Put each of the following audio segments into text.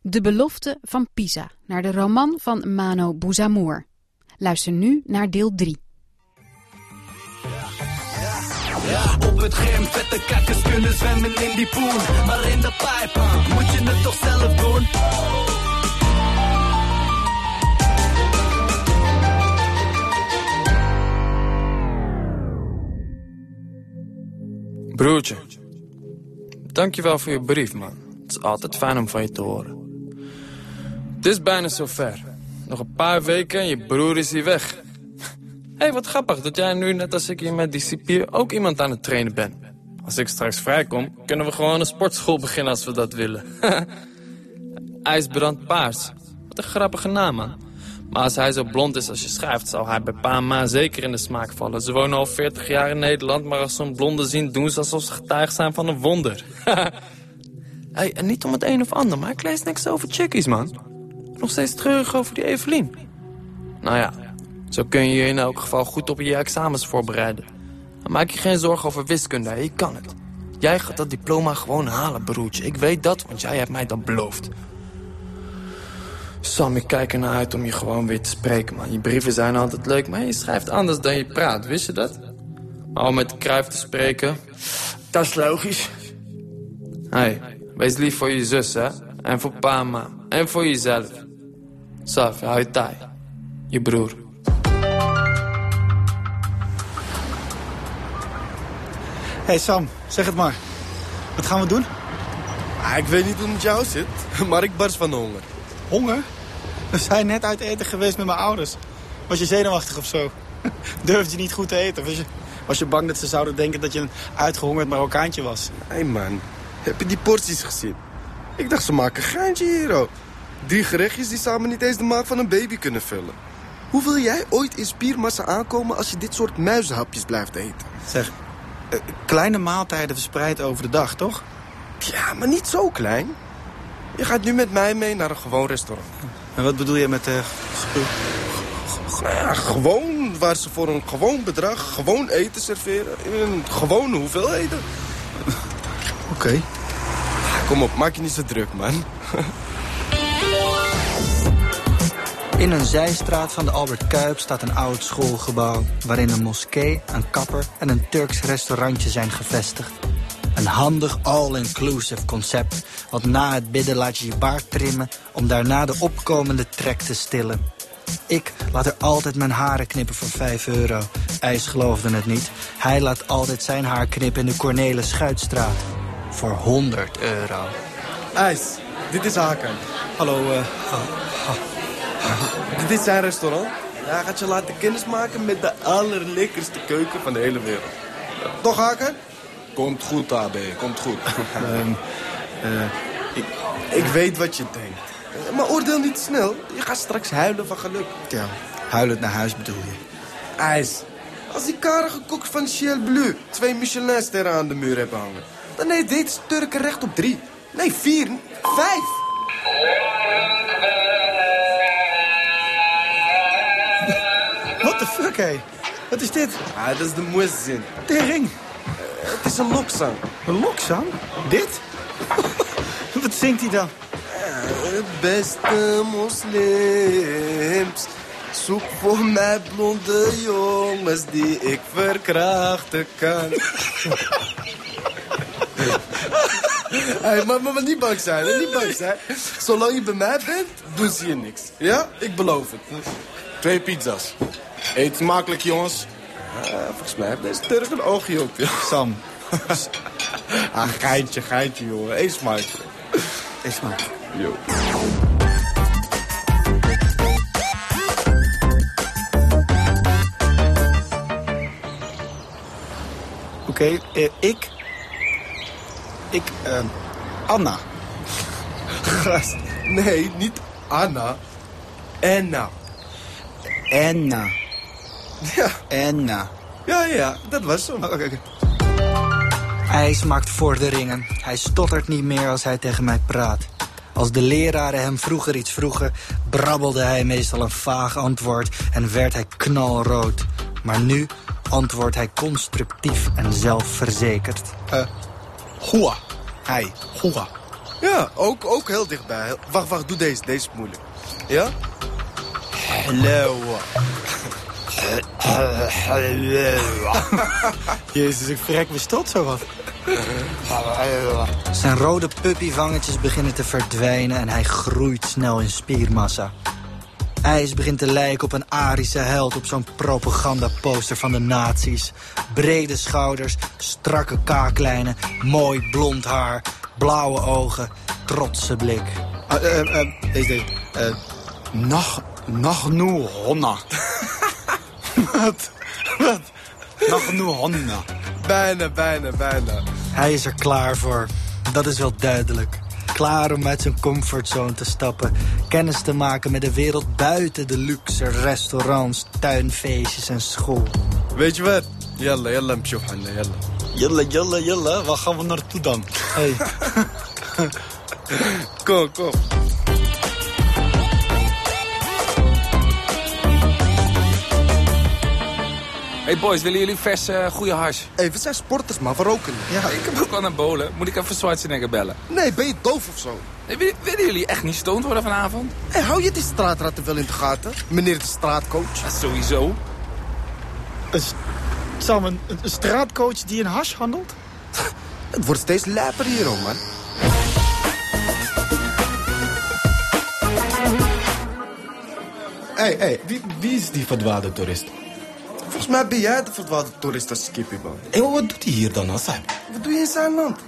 De belofte van Pisa, naar de roman van Mano Bouzamour. Luister nu naar deel 3. Ja, op het scherm vette kakkers kunnen zwemmen in die poen. Maar in de pijp moet je het toch zelf doen. Broertje, dankjewel voor je brief, man. Het is altijd fijn om van je te horen. Het is bijna zover. Nog een paar weken en je broer is hier weg. Hé, hey, wat grappig dat jij nu, net als ik hier met die cipier, ook iemand aan het trainen bent. Als ik straks vrijkom, kunnen we gewoon een sportschool beginnen als we dat willen. IJsbrand Paars. Wat een grappige naam, man. Maar als hij zo blond is als je schrijft, zal hij bij pa en ma zeker in de smaak vallen. Ze wonen al 40 jaar in Nederland, maar als ze een blonde zien, doen ze alsof ze getuigd zijn van een wonder. hey, en niet om het een of ander, maar ik lees niks over chickies, man. Nog steeds treurig over die Evelien. Nou ja, zo kun je je in elk geval goed op je examens voorbereiden. Maak je geen zorgen over wiskunde, je kan het. Jij gaat dat diploma gewoon halen, broertje. Ik weet dat, want jij hebt mij dat beloofd. Sam, ik kijk ernaar uit om je gewoon weer te spreken, man. Je brieven zijn altijd leuk, maar je schrijft anders dan je praat. Wist je dat? Maar om met kruif te spreken, dat is logisch. hey, wees lief voor je zus, hè. En voor pa en ma. En voor jezelf. Saf, hou je taai. Je broer. hey Sam, zeg het maar. Wat gaan we doen? Ah, ik weet niet hoe het met jou zit, maar ik barst van de honger. Honger? We zijn net uit eten geweest met mijn ouders. Was je zenuwachtig of zo? Durfde je niet goed te eten? Was je, was je bang dat ze zouden denken dat je een uitgehongerd Marokkaantje was? Hé hey man, heb je die porties gezien? Ik dacht ze maken een geintje hier, oh. Drie gerechtjes die samen niet eens de maag van een baby kunnen vullen. Hoe wil jij ooit in spiermassa aankomen als je dit soort muizenhapjes blijft eten? Zeg, uh, kleine maaltijden verspreid over de dag, toch? Ja, maar niet zo klein. Je gaat nu met mij mee naar een gewoon restaurant. En wat bedoel je met uh, ja, gewoon waar ze voor een gewoon bedrag gewoon eten serveren. In een gewone hoeveelheden. Oké. Okay. Kom op, maak je niet zo druk, man. In een zijstraat van de Albert Kuip staat een oud schoolgebouw... waarin een moskee, een kapper en een Turks restaurantje zijn gevestigd. Een handig all-inclusive concept, want na het bidden laat je je baard trimmen... om daarna de opkomende trek te stillen. Ik laat er altijd mijn haren knippen voor 5 euro. IJs geloofde het niet. Hij laat altijd zijn haar knippen in de Cornelis Schuitstraat. Voor 100 euro. IJs, dit is Hakan. Hallo, uh, Dit is zijn restaurant. Hij gaat je laten kennismaken met de allerlekkerste keuken van de hele wereld. Toch, Hakan? Komt goed, AB. Komt goed. um, uh, ik, ik weet wat je denkt. Maar oordeel niet snel. Je gaat straks huilen van geluk. Ja, huilend naar huis bedoel je. IJs. Als die karige kok van Ciel Bleu twee Michelin-sterren aan de muur hebben hangen... dan heeft deze Turken recht op drie. Nee, vier. Vijf. Fuck, hé? Wat is dit? Ah, dat is de muezzin. Tering. Uh, het is een lokzang. Een lokzang? Dit? Wat zingt hij dan? Beste moslims, zoek voor mij blonde jongens die ik verkrachten kan. hey, maar, maar, maar niet bang zijn, hè? niet bang zijn. Zolang je bij mij bent, doen ze je niks. Ja, ik beloof het. Twee pizza's. Eet smakelijk, jongens. Ja, volgens mij heeft deze Turk een oogje op je. Sam. ah, geintje, geintje, jongen. Eet smakelijk. Eet smakelijk. Jo. Oké, okay, uh, ik... Ik, uh, Anna. Gast, nee, niet Anna. Anna. Anna. Ja. Anna. Ja, ja, dat was zo. Oh, Oké, okay, okay. IJs maakt vorderingen. Hij stottert niet meer als hij tegen mij praat. Als de leraren hem vroeger iets vroegen, brabbelde hij meestal een vaag antwoord en werd hij knalrood. Maar nu antwoordt hij constructief en zelfverzekerd. Uh, hua. Hij, hua. Ja, ook, ook heel dichtbij. Wacht, wacht, doe deze. Deze is moeilijk. Ja? Hallo. Jezus, ik verrek me stot zo wat. Zijn rode puppyvangetjes beginnen te verdwijnen en hij groeit snel in spiermassa. IJs begint te lijken op een Arische held op zo'n propagandaposter van de nazi's. Brede schouders, strakke kaaklijnen, mooi blond haar, blauwe ogen, trotse blik. Uh, uh, uh, deze, deze. Uh, nog, nog nu honna. wat? Wat? Nog nu honna. Bijna, bijna, bijna. Hij is er klaar voor. Dat is wel duidelijk. Klaar om uit zijn comfortzone te stappen. Kennis te maken met de wereld buiten de luxe restaurants, tuinfeestjes en school. Weet je wat? Jalla, jalla, mshoef hanna, jalla. Jalla, jalla, jalla. Waar gaan we naartoe dan? Hey. kom, kom. Hey boys, willen jullie vers uh, goede hars? Hé, hey, we zijn sporters, man. We roken. Ja. Ik heb ook wel naar bolen. Moet ik even Schwarzenegger bellen? Nee, ben je doof of zo? Nee, willen jullie echt niet stoned worden vanavond? Hey, hou je die straatratten wel in de gaten? Meneer de straatcoach? Ja, sowieso. Een, Sam, een, een straatcoach die een hash handelt? Het wordt steeds lijper hier, hoor, man. Hé, hey, hey, wie, wie is die verdwaalde toerist? Volgens mij ben jij de verdwaalde toerist als Skippy, man. Hé, hey, wat doet hij hier dan, Assad? Wat doe je in zijn land?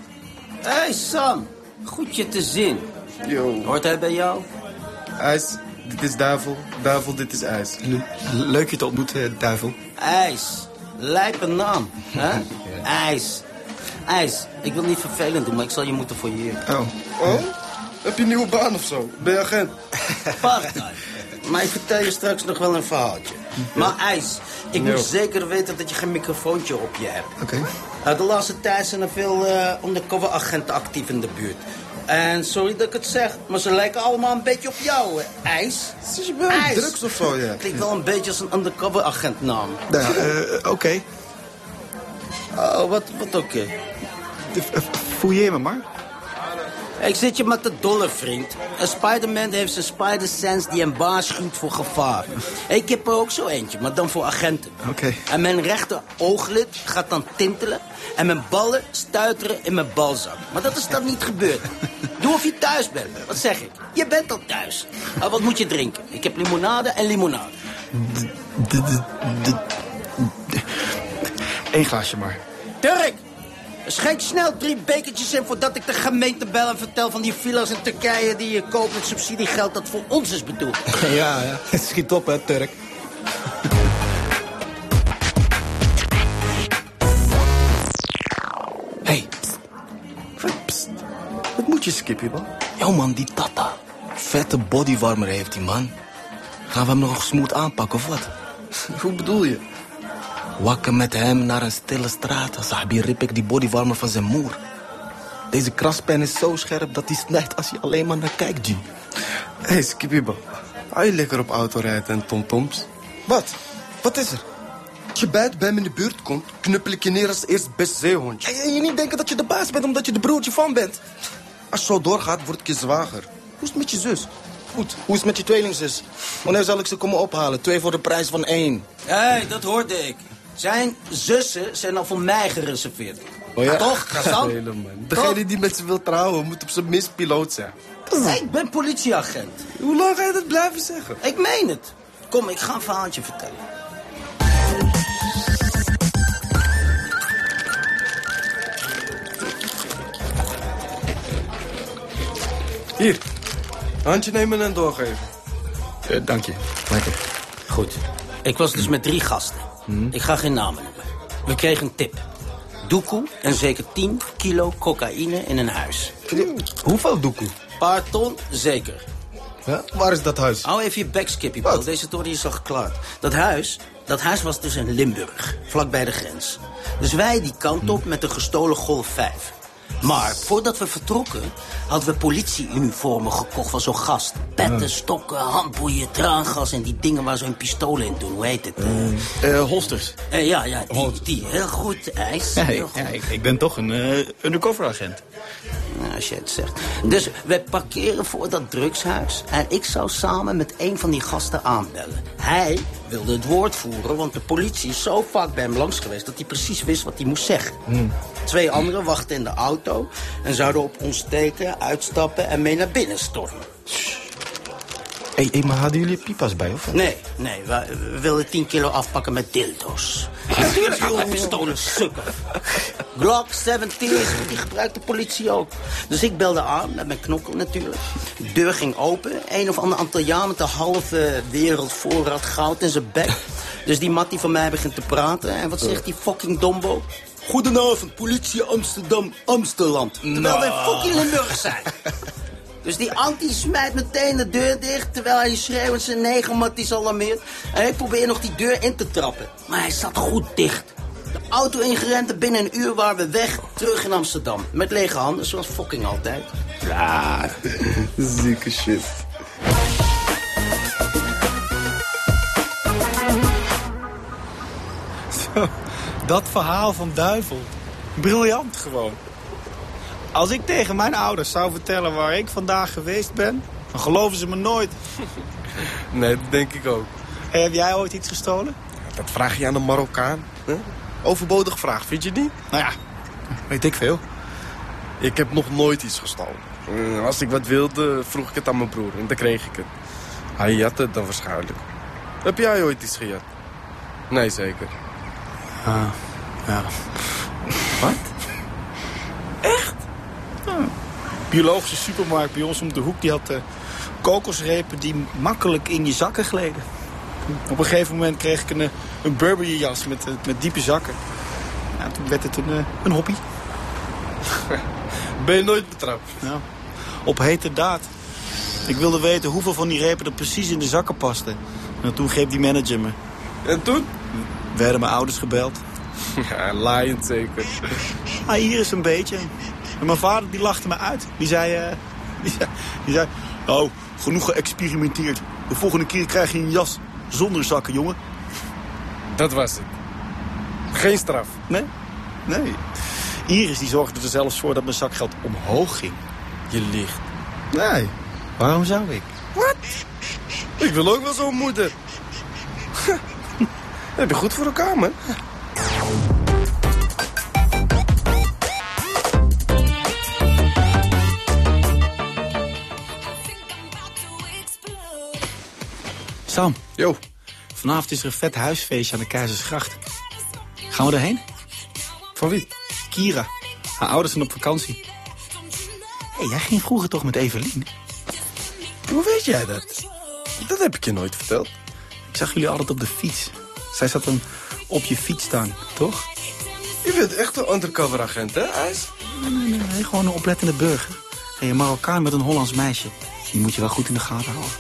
Hé, hey, Sam. Goed je te zien. Yo. Hoort hij bij jou? IJs, dit is Duivel. Duivel, dit is IJs. Leuk je te ontmoeten, Duivel. IJs. Lijpe naam, hè? IJs. IJs, ik wil niet vervelend doen, maar ik zal je moeten fouilleren. Oh. Oh? Heb je een nieuwe baan of zo? Ben je agent? Part-time. Maar ik vertel je straks nog wel een verhaaltje. Maar IJs, ik moet zeker weten dat je geen microfoontje op je hebt. Oké. Okay. de laatste tijd zijn er veel uh, undercover agenten actief in de buurt. En sorry dat ik het zeg, maar ze lijken allemaal een beetje op jou, hè? IJs. Je wel IJs. drugs of zo, ja? Klinkt wel een beetje als een undercover agent naam. Nou, ja, uh, oké. Okay. Oh, wat, wat oké? Okay? Fouilleer me maar. Ik zit je met de dollar, vriend. Een Spider-Man heeft zijn spider-sense die hem waarschuwt voor gevaar. Ik heb er ook zo eentje, maar dan voor agenten. Oké. Okay. En mijn rechter ooglid gaat dan tintelen... en mijn ballen stuiteren in mijn balzak. Maar dat is dan niet gebeurd. Doe of je thuis bent. Wat zeg ik? Je bent al thuis. Maar wat moet je drinken? Ik heb limonade en limonade. Eén glaasje maar. Turk! Schenk snel drie bekertjes in voordat ik de gemeente bel en vertel van die villa's in Turkije die je koopt met subsidiegeld dat voor ons is bedoeld. Ja, ja. Schiet op, hè, Turk. Hey. Psst. Wat moet je, Skippy, man? Yo, man, die Tata. Vette bodywarmer heeft die, man. Gaan we hem nog smooth aanpakken, of wat? Hoe bedoel je? Wakker met hem naar een stille straat. Sahabi rip ik die bodywarmer van zijn moer. Deze kraspen is zo scherp dat hij snijdt als je alleen maar naar kijkt, G. Hé, hey, Skippyba. Hou je lekker op autorijden en tomtoms? Wat? Wat is er? Als je buiten bij me in de buurt komt, knuppel ik je neer als eerst best zeehondje. En je niet denken dat je de baas bent omdat je de broertje van bent. Als het zo doorgaat, word ik je zwager. Hoe is het met je zus? Goed. Hoe is het met je tweelingzus? Wanneer zal ik ze komen ophalen? Twee voor de prijs van één. Hé, hey, dat hoorde ik. Zijn zussen zijn al voor mij gereserveerd. Oh ja? Toch? Degene die met ze wil trouwen, moet op zijn minst piloot zijn. Ik ben politieagent. Hoe lang ga je dat blijven zeggen? Ik meen het. Kom, ik ga een verhaaltje vertellen. Hier, handje nemen en doorgeven. Uh, dank je. Dank je. Goed. Ik was dus met drie gasten. Hmm. Ik ga geen namen noemen. We kregen een tip. Doekoe en zeker 10 kilo cocaïne in een huis. Hoeveel doekoe? Paar ton, zeker. Ja? Waar is dat huis? Hou even je bek, Skippy. Deze story is al geklaard. Dat huis, dat huis was dus in Limburg, vlakbij de grens. Dus wij die kant op met een gestolen Golf 5. Maar voordat we vertrokken, hadden we politieuniformen gekocht van zo'n gast. Petten, stokken, handboeien, traangas en die dingen waar zo'n pistolen in doen. Hoe heet het? Uh, uh, holsters. Uh, ja, ja, die, die. Heel goed, IJs. Ja, Heel goed. ja ik, ik, ben toch een undercover agent. Als je het zegt. Dus we parkeren voor dat drugshuis. En ik zou samen met een van die gasten aanbellen. Hij wilde het woord voeren, want de politie is zo vaak bij hem langs geweest... dat hij precies wist wat hij moest zeggen. Twee anderen wachten in de auto... en zouden op ons steken, uitstappen en mee naar binnen stormen. Hé, hey, maar hadden jullie pipas bij, of? Nee, nee, we, we wilden 10 kilo afpakken met dildo's. Natuurlijk hij pistolen sukken. Glock 17, die gebruikt de politie ook. Dus ik belde aan, met mijn knokkel natuurlijk. De deur ging open. Een of ander Antilliaan met de halve wereld voorraad goud in zijn bek. Dus die mattie van mij begint te praten. En wat zegt die fucking dombo? Goedenavond, politie Amsterdam, Amsteland. Terwijl wij fucking Limburg zijn. Dus die anti smijt meteen de deur dicht... terwijl hij schreeuwend zijn negermatties alarmeert. En ik probeer nog die deur in te trappen. Maar hij zat goed dicht. De auto ingerend en binnen een uur waren we weg, terug in Amsterdam. Met lege handen, zoals fucking altijd. Ja, zieke shit. Zo, dat verhaal van Duivel. Briljant gewoon. Als ik tegen mijn ouders zou vertellen waar ik vandaag geweest ben... dan geloven ze me nooit. Nee, dat denk ik ook. Hey, heb jij ooit iets gestolen? Dat vraag je aan een Marokkaan. Hè? Overbodig vraag, vind je niet? Nou ja, weet ik veel. Ik heb nog nooit iets gestolen. Eh, Als ik wat wilde, vroeg ik het aan mijn broer en dan kreeg ik het. Hij had het dan waarschijnlijk. Heb jij ooit iets gejat? Nee, zeker. Ah, ja. Wat? Biologische supermarkt bij ons om de hoek... die had eh, kokosrepen die makkelijk in je zakken gleden. Op een gegeven moment kreeg ik een, eh, een Burberry jas met, eh, met diepe zakken. Toen werd het een, een hobby. Ben je nooit betrapt? Ja. Op hete daad. Ik wilde weten hoeveel van die repen er precies in de zakken pasten. En toen greep die manager me. En toen? Werden mijn ouders gebeld. Ja, laaiend zeker. Ah, hier is een beetje. En mijn vader die lachte me uit. Die zei, eh, die zei, die zei... Nou, genoeg geëxperimenteerd. De volgende keer krijg je een jas zonder zakken, jongen. Dat was het. Geen straf. Nee? Nee. Iris die zorgde er zelfs voor dat mijn zakgeld omhoog ging. Je liegt. Nee. Waarom zou ik? Wat? Ik wil ook wel zo'n moeder. Heb je goed voor elkaar, man. Sam, Yo, vanavond is er een vet huisfeestje aan de Keizersgracht. Gaan we erheen? van wie? Kira. Haar ouders zijn op vakantie. Hé, hey, jij ging vroeger toch met Evelien? Hoe weet jij dat? Dat heb ik je nooit verteld. Ik zag jullie altijd op de fiets. Zij zat dan op je fiets staan, toch? Je bent echt een undercover agent, hè, IJs? Nee, nee, nee, nee, gewoon een oplettende burger. En een Marokkaan met een Hollands meisje. Die moet je wel goed in de gaten houden.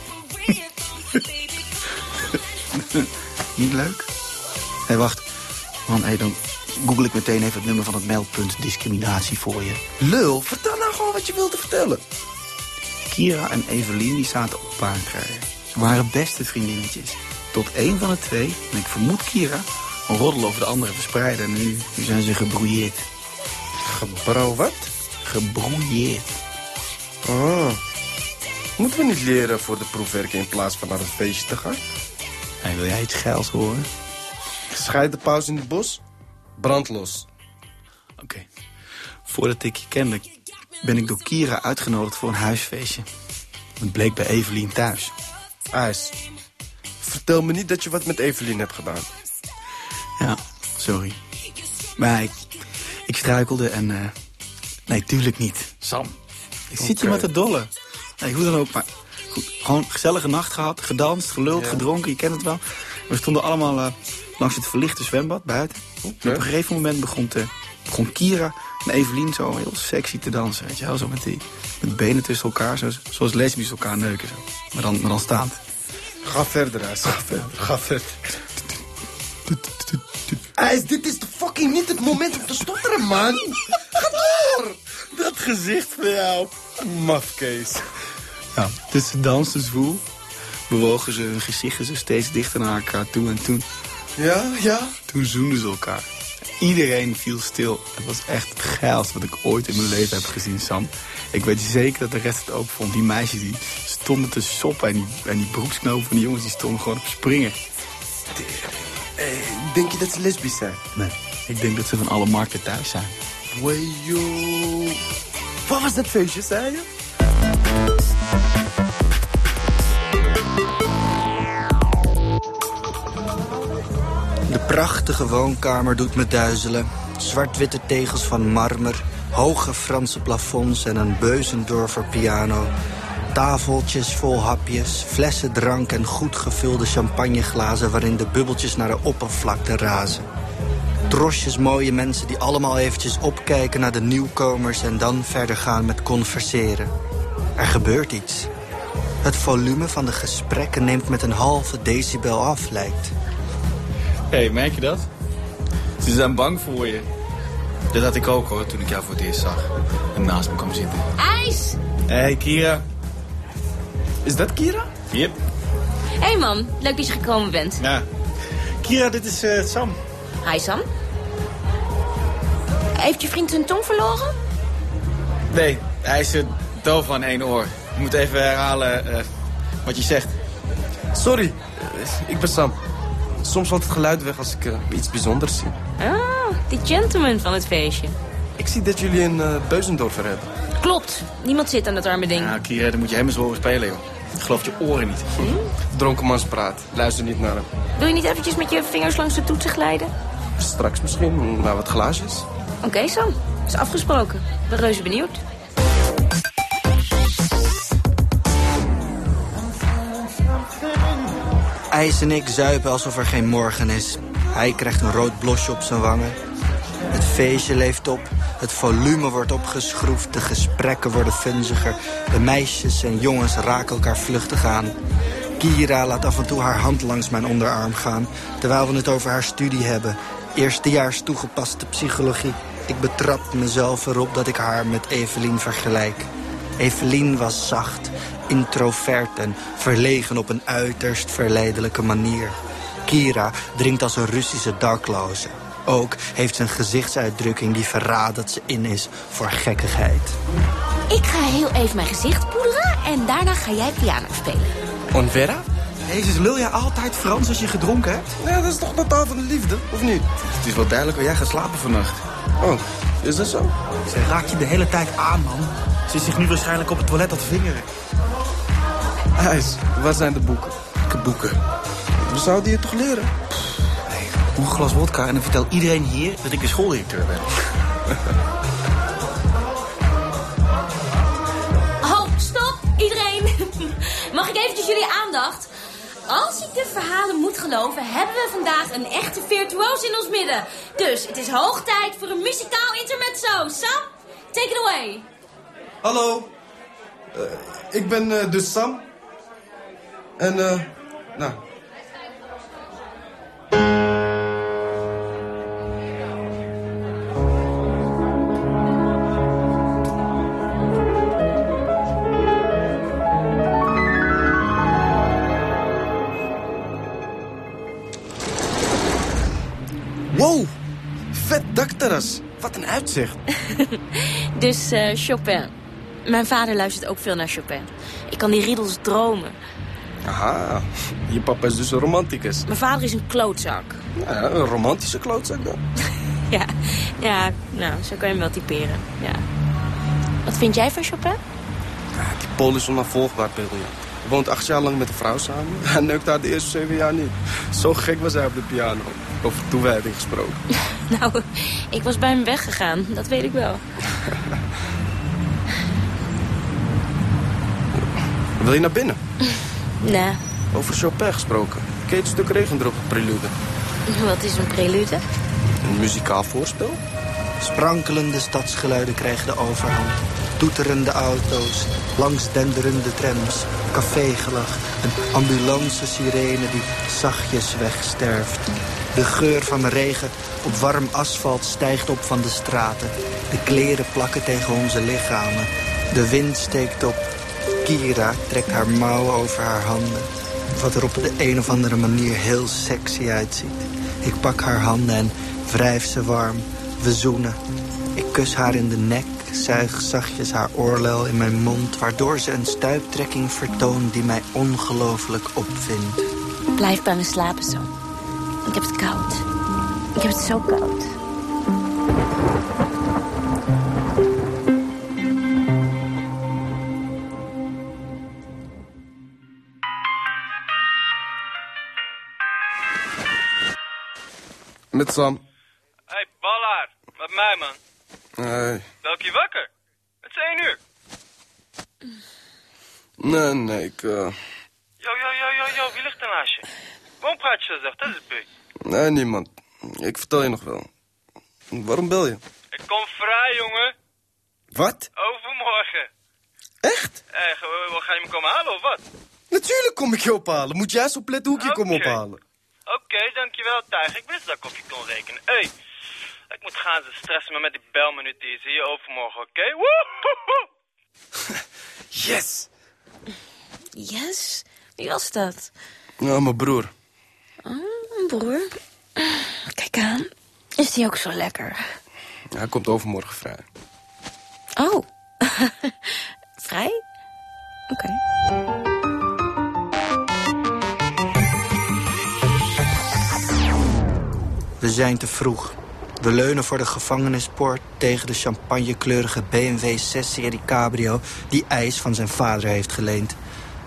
Niet leuk? Hé, hey, wacht. Man, dan google ik meteen even het nummer van het meldpunt discriminatie voor je. Lul, vertel nou gewoon wat je wilde vertellen. Kira en Evelien die zaten op paardrijden. Ze waren beste vriendinnetjes. Tot één van de twee, en ik vermoed Kira, een roddel over de andere verspreidde. En nu, nu zijn ze gebrouilleerd. Gebrouw wat? Gebrouilleerd. Oh. Moeten we niet leren voor de proefwerken in plaats van naar het feestje te gaan? Hey, wil jij iets geils horen? Scheid de pauze in het bos? Brand los. Oké. Voordat ik je kende, ben ik door Kira uitgenodigd voor een huisfeestje. Het bleek bij Evelien thuis. IJs. Vertel me niet dat je wat met Evelien hebt gedaan. Ja, sorry. Maar ik, ik struikelde en... eh, nee, tuurlijk niet. Sam. Ik zit je Oké. met de dolle. Nee, hoe dan ook, maar... Goed, gewoon gezellige nacht gehad, gedanst, geluld, Ja. gedronken, je kent het wel. We stonden allemaal eh, langs het verlichte zwembad buiten. En op een gegeven moment begon, te, begon Kira en Evelien zo heel sexy te dansen. Weet je wel, zo met die met benen tussen elkaar, zo, zoals lesbisch elkaar neuken. Zo. Maar, dan, maar dan staand. Ga verder, IJs. Ga verder. Ga verder. IJs, dit is de fucking niet het moment om te stotteren, man. Ga door. Dat gezicht van jou. Mafkees. Ja, dus ze dansten zwoel. Bewogen ze hun gezichten zo steeds dichter naar elkaar toe. En toen, Ja, ja. toen zoenden ze elkaar. Iedereen viel stil. Het was echt het geilste wat ik ooit in mijn leven heb gezien, Sam. Ik weet zeker dat de rest het ook vond. Die meisjes die stonden te soppen en die, en die broeksknopen van die jongens die stonden gewoon op springen. Eh, denk je dat ze lesbisch zijn? Nee, ik denk dat ze van alle markten thuis zijn. Wajo. Wat was dat feestje, zei je? De prachtige woonkamer doet me duizelen. Zwart-witte tegels van marmer, hoge Franse plafonds en een Beuzendorfer piano. Tafeltjes vol hapjes, flessen drank en goed gevulde champagneglazen... waarin de bubbeltjes naar de oppervlakte razen. Drosjes mooie mensen die allemaal eventjes opkijken naar de nieuwkomers... en dan verder gaan met converseren. Er gebeurt iets. Het volume van de gesprekken neemt met een halve decibel af, lijkt. Hé, hey, merk je dat? Ze zijn bang voor je. Dat had ik ook hoor, toen ik jou voor het eerst zag. En naast me kwam zitten. IJs! Hé, hey, Kira. Is dat Kira? Yep. Hé hey man, leuk dat je gekomen bent. Ja. Kira, dit is uh, Sam. Hi Sam. Heeft je vriend zijn tong verloren? Nee, hij is uh, doof van één oor. Je moet even herhalen uh, wat je zegt. Sorry, ik ben Sam. Soms valt het geluid weg als ik iets bijzonders zie. Ah, die gentleman van het feestje. Ik zie dat jullie een uh, Beuzendorfer hebben. Klopt, niemand zit aan dat arme ding. Ja, Kira, dan moet je hem eens horen spelen, joh. Ik geloof je oren niet. Hm? Dronkenmanspraat. Luister niet naar hem. Wil je niet eventjes met je vingers langs de toetsen glijden? Straks misschien, naar wat glaasjes. Oké, okay, Sam. Is afgesproken. Ik ben reuze benieuwd. IJs en ik zuipen alsof er geen morgen is. Hij krijgt een rood blosje op zijn wangen. Het feestje leeft op. Het volume wordt opgeschroefd. De gesprekken worden funziger. De meisjes en jongens raken elkaar vluchtig aan. Kira laat af en toe haar hand langs mijn onderarm gaan... terwijl we het over haar studie hebben. Eerstejaars toegepaste psychologie. Ik betrap mezelf erop dat ik haar met Evelien vergelijk. Evelien was zacht, introvert en verlegen op een uiterst verleidelijke manier. Kira drinkt als een Russische dakloze. Ook heeft ze een gezichtsuitdrukking die verraadt dat ze in is voor gekkigheid. Ik ga heel even mijn gezicht poederen en daarna ga jij piano spelen. Onvera? Jezus, lul jij altijd Frans als je gedronken hebt? Ja, dat is toch de taal van de liefde, of niet? Het is wel duidelijk waar jij gaat slapen vannacht. Oh, is dat zo? Ze raakt je de hele tijd aan, man. Ze is zich nu waarschijnlijk op het toilet aan het vingeren. IJs, waar zijn de boeken? Welke boeken? We zouden je toch leren? Nee, een glas wodka en dan vertel iedereen hier dat ik de schooldirecteur ben. Oh, stop, iedereen. Mag ik eventjes jullie aandacht? Als ik de verhalen moet geloven, hebben we vandaag een echte virtuoos in ons midden. Dus het is hoog tijd voor een muzikaal intermezzo. Sam, take it away. Hallo, uh, ik ben uh, dus Sam. En, uh, nou... Dus uh, Chopin. Mijn vader luistert ook veel naar Chopin. Ik kan die riedels dromen. Aha, je papa is dus een romanticus. Mijn vader is een klootzak. Ja, een romantische klootzak dan. ja, ja, nou, zo kan je hem wel typeren, ja. Wat vind jij van Chopin? Ja, die Pool is onafvolgbaar, briljant. Hij woont acht jaar lang met een vrouw samen. Hij neukt haar de eerste zeven jaar niet. Zo gek was hij op de piano. Over toewijding gesproken. nou, ik was bij hem weggegaan. Dat weet ik wel. Wil je naar binnen? Nee. Over Chopin gesproken. Ken je het stuk regendrop prelude? Wat is een prelude? Een muzikaal voorspel. Sprankelende stadsgeluiden krijgen de overhand. Toeterende auto's, langs denderende trams, cafégelach... een ambulance-sirene die zachtjes wegsterft. De geur van de regen op warm asfalt stijgt op van de straten. De kleren plakken tegen onze lichamen. De wind steekt op. Kira trekt haar mouwen over haar handen. Wat er op de een of andere manier heel sexy uitziet. Ik pak haar handen en Wrijf ze warm, we zoenen. Ik kus haar in de nek, zuig zachtjes haar oorlel in mijn mond... waardoor ze een stuiptrekking vertoont die mij ongelooflijk opvindt. Blijf bij me slapen zo. Ik heb het koud. Ik heb het zo koud. Met Sam. hey, ballaar. Met mij, man. Nee. Welk je wakker? Het is één uur. Nee, nee, ik... eh, Yo, yo, yo, yo, yo. Wie ligt er naast je? Zo? Dat is het punt. Nee, niemand. Ik vertel je nog wel. Waarom bel je? Ik kom vrij, jongen. Wat? Overmorgen. Echt? Hé, ga je me komen halen of wat? Natuurlijk kom ik je ophalen. Moet jij eens opletten hoe ik je kom Oké. ophalen. Oké, dankjewel, Tijg. Ik wist dat ik op je kon rekenen. Hé, hey, ik moet gaan. Ze stressen me met die belminuut die. Zie je overmorgen, oké? Woehoehoe! Yes! Yes? Wie was dat? Nou, mijn broer. Oh, een broer. Kijk aan. Is die ook zo lekker? Hij komt overmorgen vrij. Oh. Vrij? Oké. We zijn te vroeg. We leunen voor de gevangenispoort tegen de champagnekleurige BMW 6-serie cabrio... die IJs van zijn vader heeft geleend.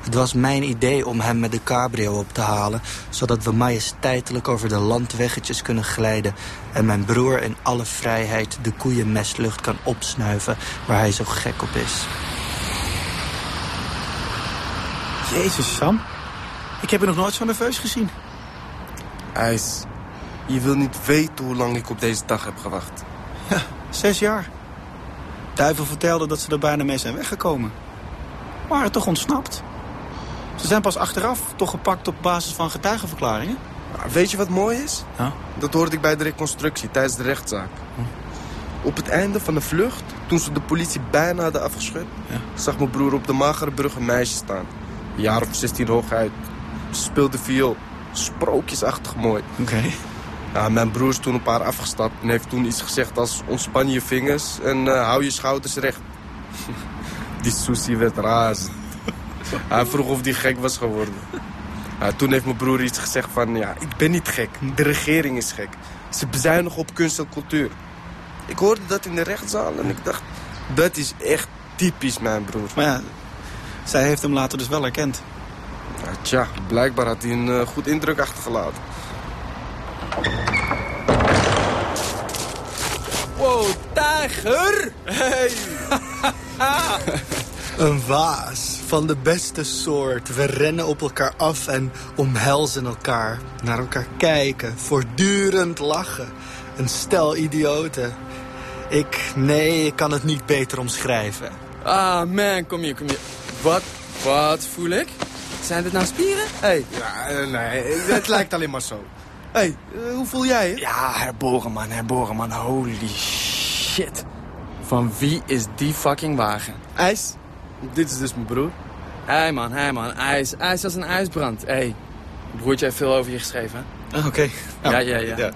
Het was mijn idee om hem met de cabrio op te halen... zodat we majesteitelijk over de landweggetjes kunnen glijden... en mijn broer in alle vrijheid de koeienmestlucht kan opsnuiven... waar hij zo gek op is. Jezus, Sam. Ik heb je nog nooit zo nerveus gezien. IJs, je wil niet weten hoe lang ik op deze dag heb gewacht. Ja, zes jaar. Duivel vertelde dat ze er bijna mee zijn weggekomen. Waren toch ontsnapt? Ze zijn pas achteraf toch gepakt op basis van getuigenverklaringen? Maar weet je wat mooi is? Ja? Dat hoorde ik bij de reconstructie tijdens de rechtszaak. Op het einde van de vlucht, toen ze de politie bijna hadden afgeschud... zag mijn broer op de magere brug een meisje staan. Een jaar of 16 hooguit. Ze speelde viool. Sprookjesachtig mooi. Oké. Ja, mijn broer is toen op haar afgestapt en heeft toen iets gezegd als... ontspan je vingers en eh, hou je schouders recht. Die Susie werd razend. Hij vroeg of die gek was geworden. Toen heeft mijn broer iets gezegd van... ja, ik ben niet gek, de regering is gek. Ze bezuinigen op kunst en cultuur. Ik hoorde dat in de rechtszaal en ik dacht... dat is echt typisch mijn broer. Maar ja, zij heeft hem later dus wel herkend. Ja, tja, blijkbaar had hij een eh, goed indruk achtergelaten. Wow, tijger! Hey! Een waas van de beste soort. We rennen op elkaar af en omhelzen elkaar. Naar elkaar kijken, voortdurend lachen. Een stel idioten. Ik, nee, ik kan het niet beter omschrijven. Ah, man, kom hier, kom hier. Wat, wat voel ik? Zijn dit nou spieren? Hey. Ja, eh, nee, het lijkt alleen maar zo. hey, eh, hoe voel jij het? Ja, herboren, man, herboren, man. Holy shit. Van wie is die fucking wagen? IJs, dit is dus mijn broer. Hé hey man, hé hey man, ijs. Ijs als een ijsbrand. Hé, hey. broertje heeft veel over je geschreven. hè? Ah, Oké. Ja, ja, ja. eh,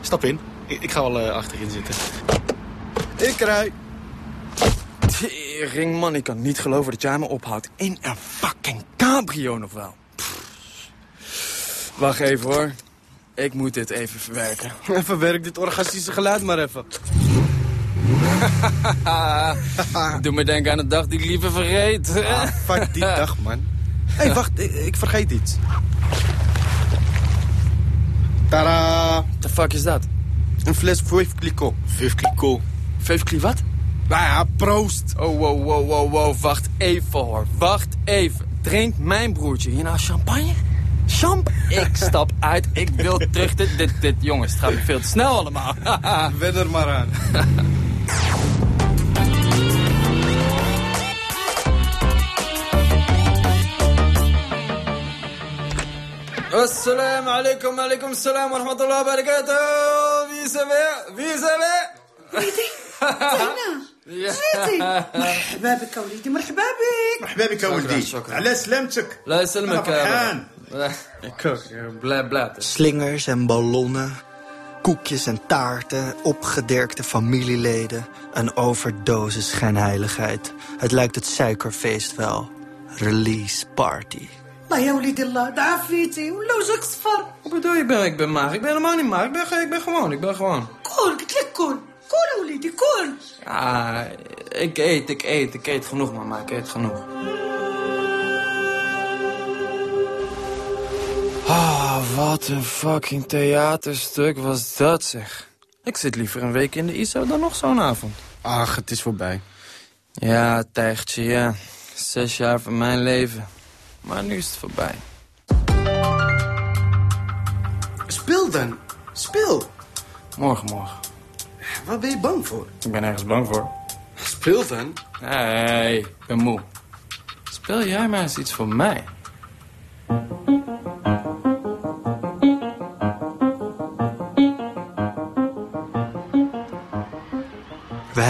stap in. Ik, ik ga wel eh, achterin zitten. Ik rij. Tering man, ik kan niet geloven dat jij me ophoudt in een fucking cabrio nog wel. Pff. Wacht even hoor. Ik moet dit even verwerken. Verwerk dit orgastische geluid maar even. Doe me denken aan de dag die ik liever vergeet. Ah, fuck die dag, man. Hé, hey, wacht, ik, ik vergeet iets. Tada! The fuck is dat? Een fles Veuve Clicquot. Veuve Clicquot. Veuve Clicquot wat? Nou ja, proost. Oh, wow, wow, wow, wow. Wacht even hoor. Wacht even. Drinkt mijn broertje hier nou champagne? Champ? Ik stap uit. Ik wil terug. Dit, dit, dit, jongens, het gaat veel te snel allemaal. Wen er maar aan. Assalamu alaikum, alaikum salam wa rahmatullahi wa barakatuh. Wie zijn we? Wie zijn we? زينة زيتي مرحبا بك وليدي مرحبا بك مرحبا بك ولدي على سلامتك لا يسلمك أنا فرحان. Ik ook. Blij, blij. Slingers en ballonnen. Koekjes en taarten, opgedirkte familieleden. Een overdosis schijnheiligheid. Het lijkt het suikerfeest wel. Release party. الله يا وليد الله تعافيتي ولا وجهك صفر Wat bedoel je, ik ben, ik ben maag? Ik ben helemaal niet maag. Ik ben, ge- ik ben gewoon, ik ben gewoon. كول قلت لك كول كول يا وليدي كول Ja, ik eet, ik eet, ik eet genoeg, mama. Ik eet genoeg. Ah, wat een fucking theaterstuk was dat, zeg. Ik zit liever een week in de ISO dan nog zo'n avond. Ach, het is voorbij. Ja, Tijgertje, ja. Zes jaar van mijn leven. Maar nu is het voorbij. Speel dan. Speel. Morgen, morgen. Waar ben je bang voor? Ik ben ergens bang voor. Speel dan. Nee, ik ben moe. Speel jij maar eens iets voor mij.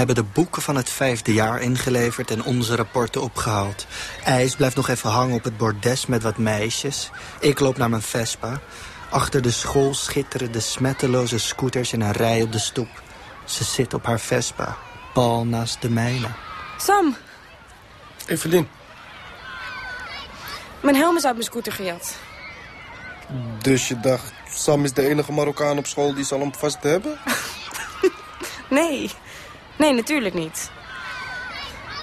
Hebben de boeken van het vijfde jaar ingeleverd en onze rapporten opgehaald. IJs blijft nog even hangen op het bordes met wat meisjes. Ik loop naar mijn Vespa. Achter de school schitteren de smetteloze scooters in een rij op de stoep. Ze zit op haar Vespa, pal naast de mijne. Sam, Evelien, mijn helm is uit mijn scooter gejat. dus je dacht... Sam is de enige Marokkaan op school die zal hem vast hebben? Nee, nee, natuurlijk niet.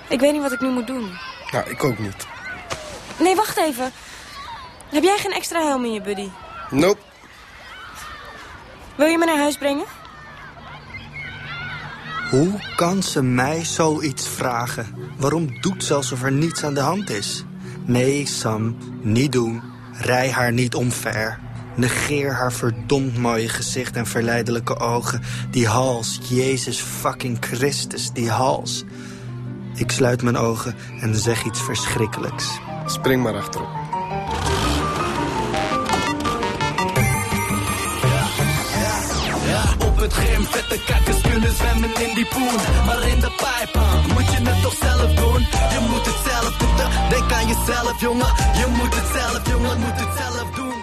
Ik weet niet wat ik nu moet doen. Nou, ik ook niet. Nee, wacht even. Heb jij geen extra helm in je buddy? Nope. Wil je me naar huis brengen? Hoe kan ze mij zoiets vragen? Waarom doet ze alsof er niets aan de hand is? Nee, Sam, niet doen. Rij haar niet omver. Negeer haar verdomd mooie gezicht en verleidelijke ogen. Die hals, Jezus fucking Christus, die hals. Ik sluit mijn ogen en zeg iets verschrikkelijks. Spring maar achterop. Ja, op het gym, vette kakkers kunnen zwemmen in die poen. Maar in de pijp, ah, moet je het toch zelf doen? Je moet het zelf doen, denk aan jezelf, jongen. Je moet het zelf, jongen, moet het zelf doen.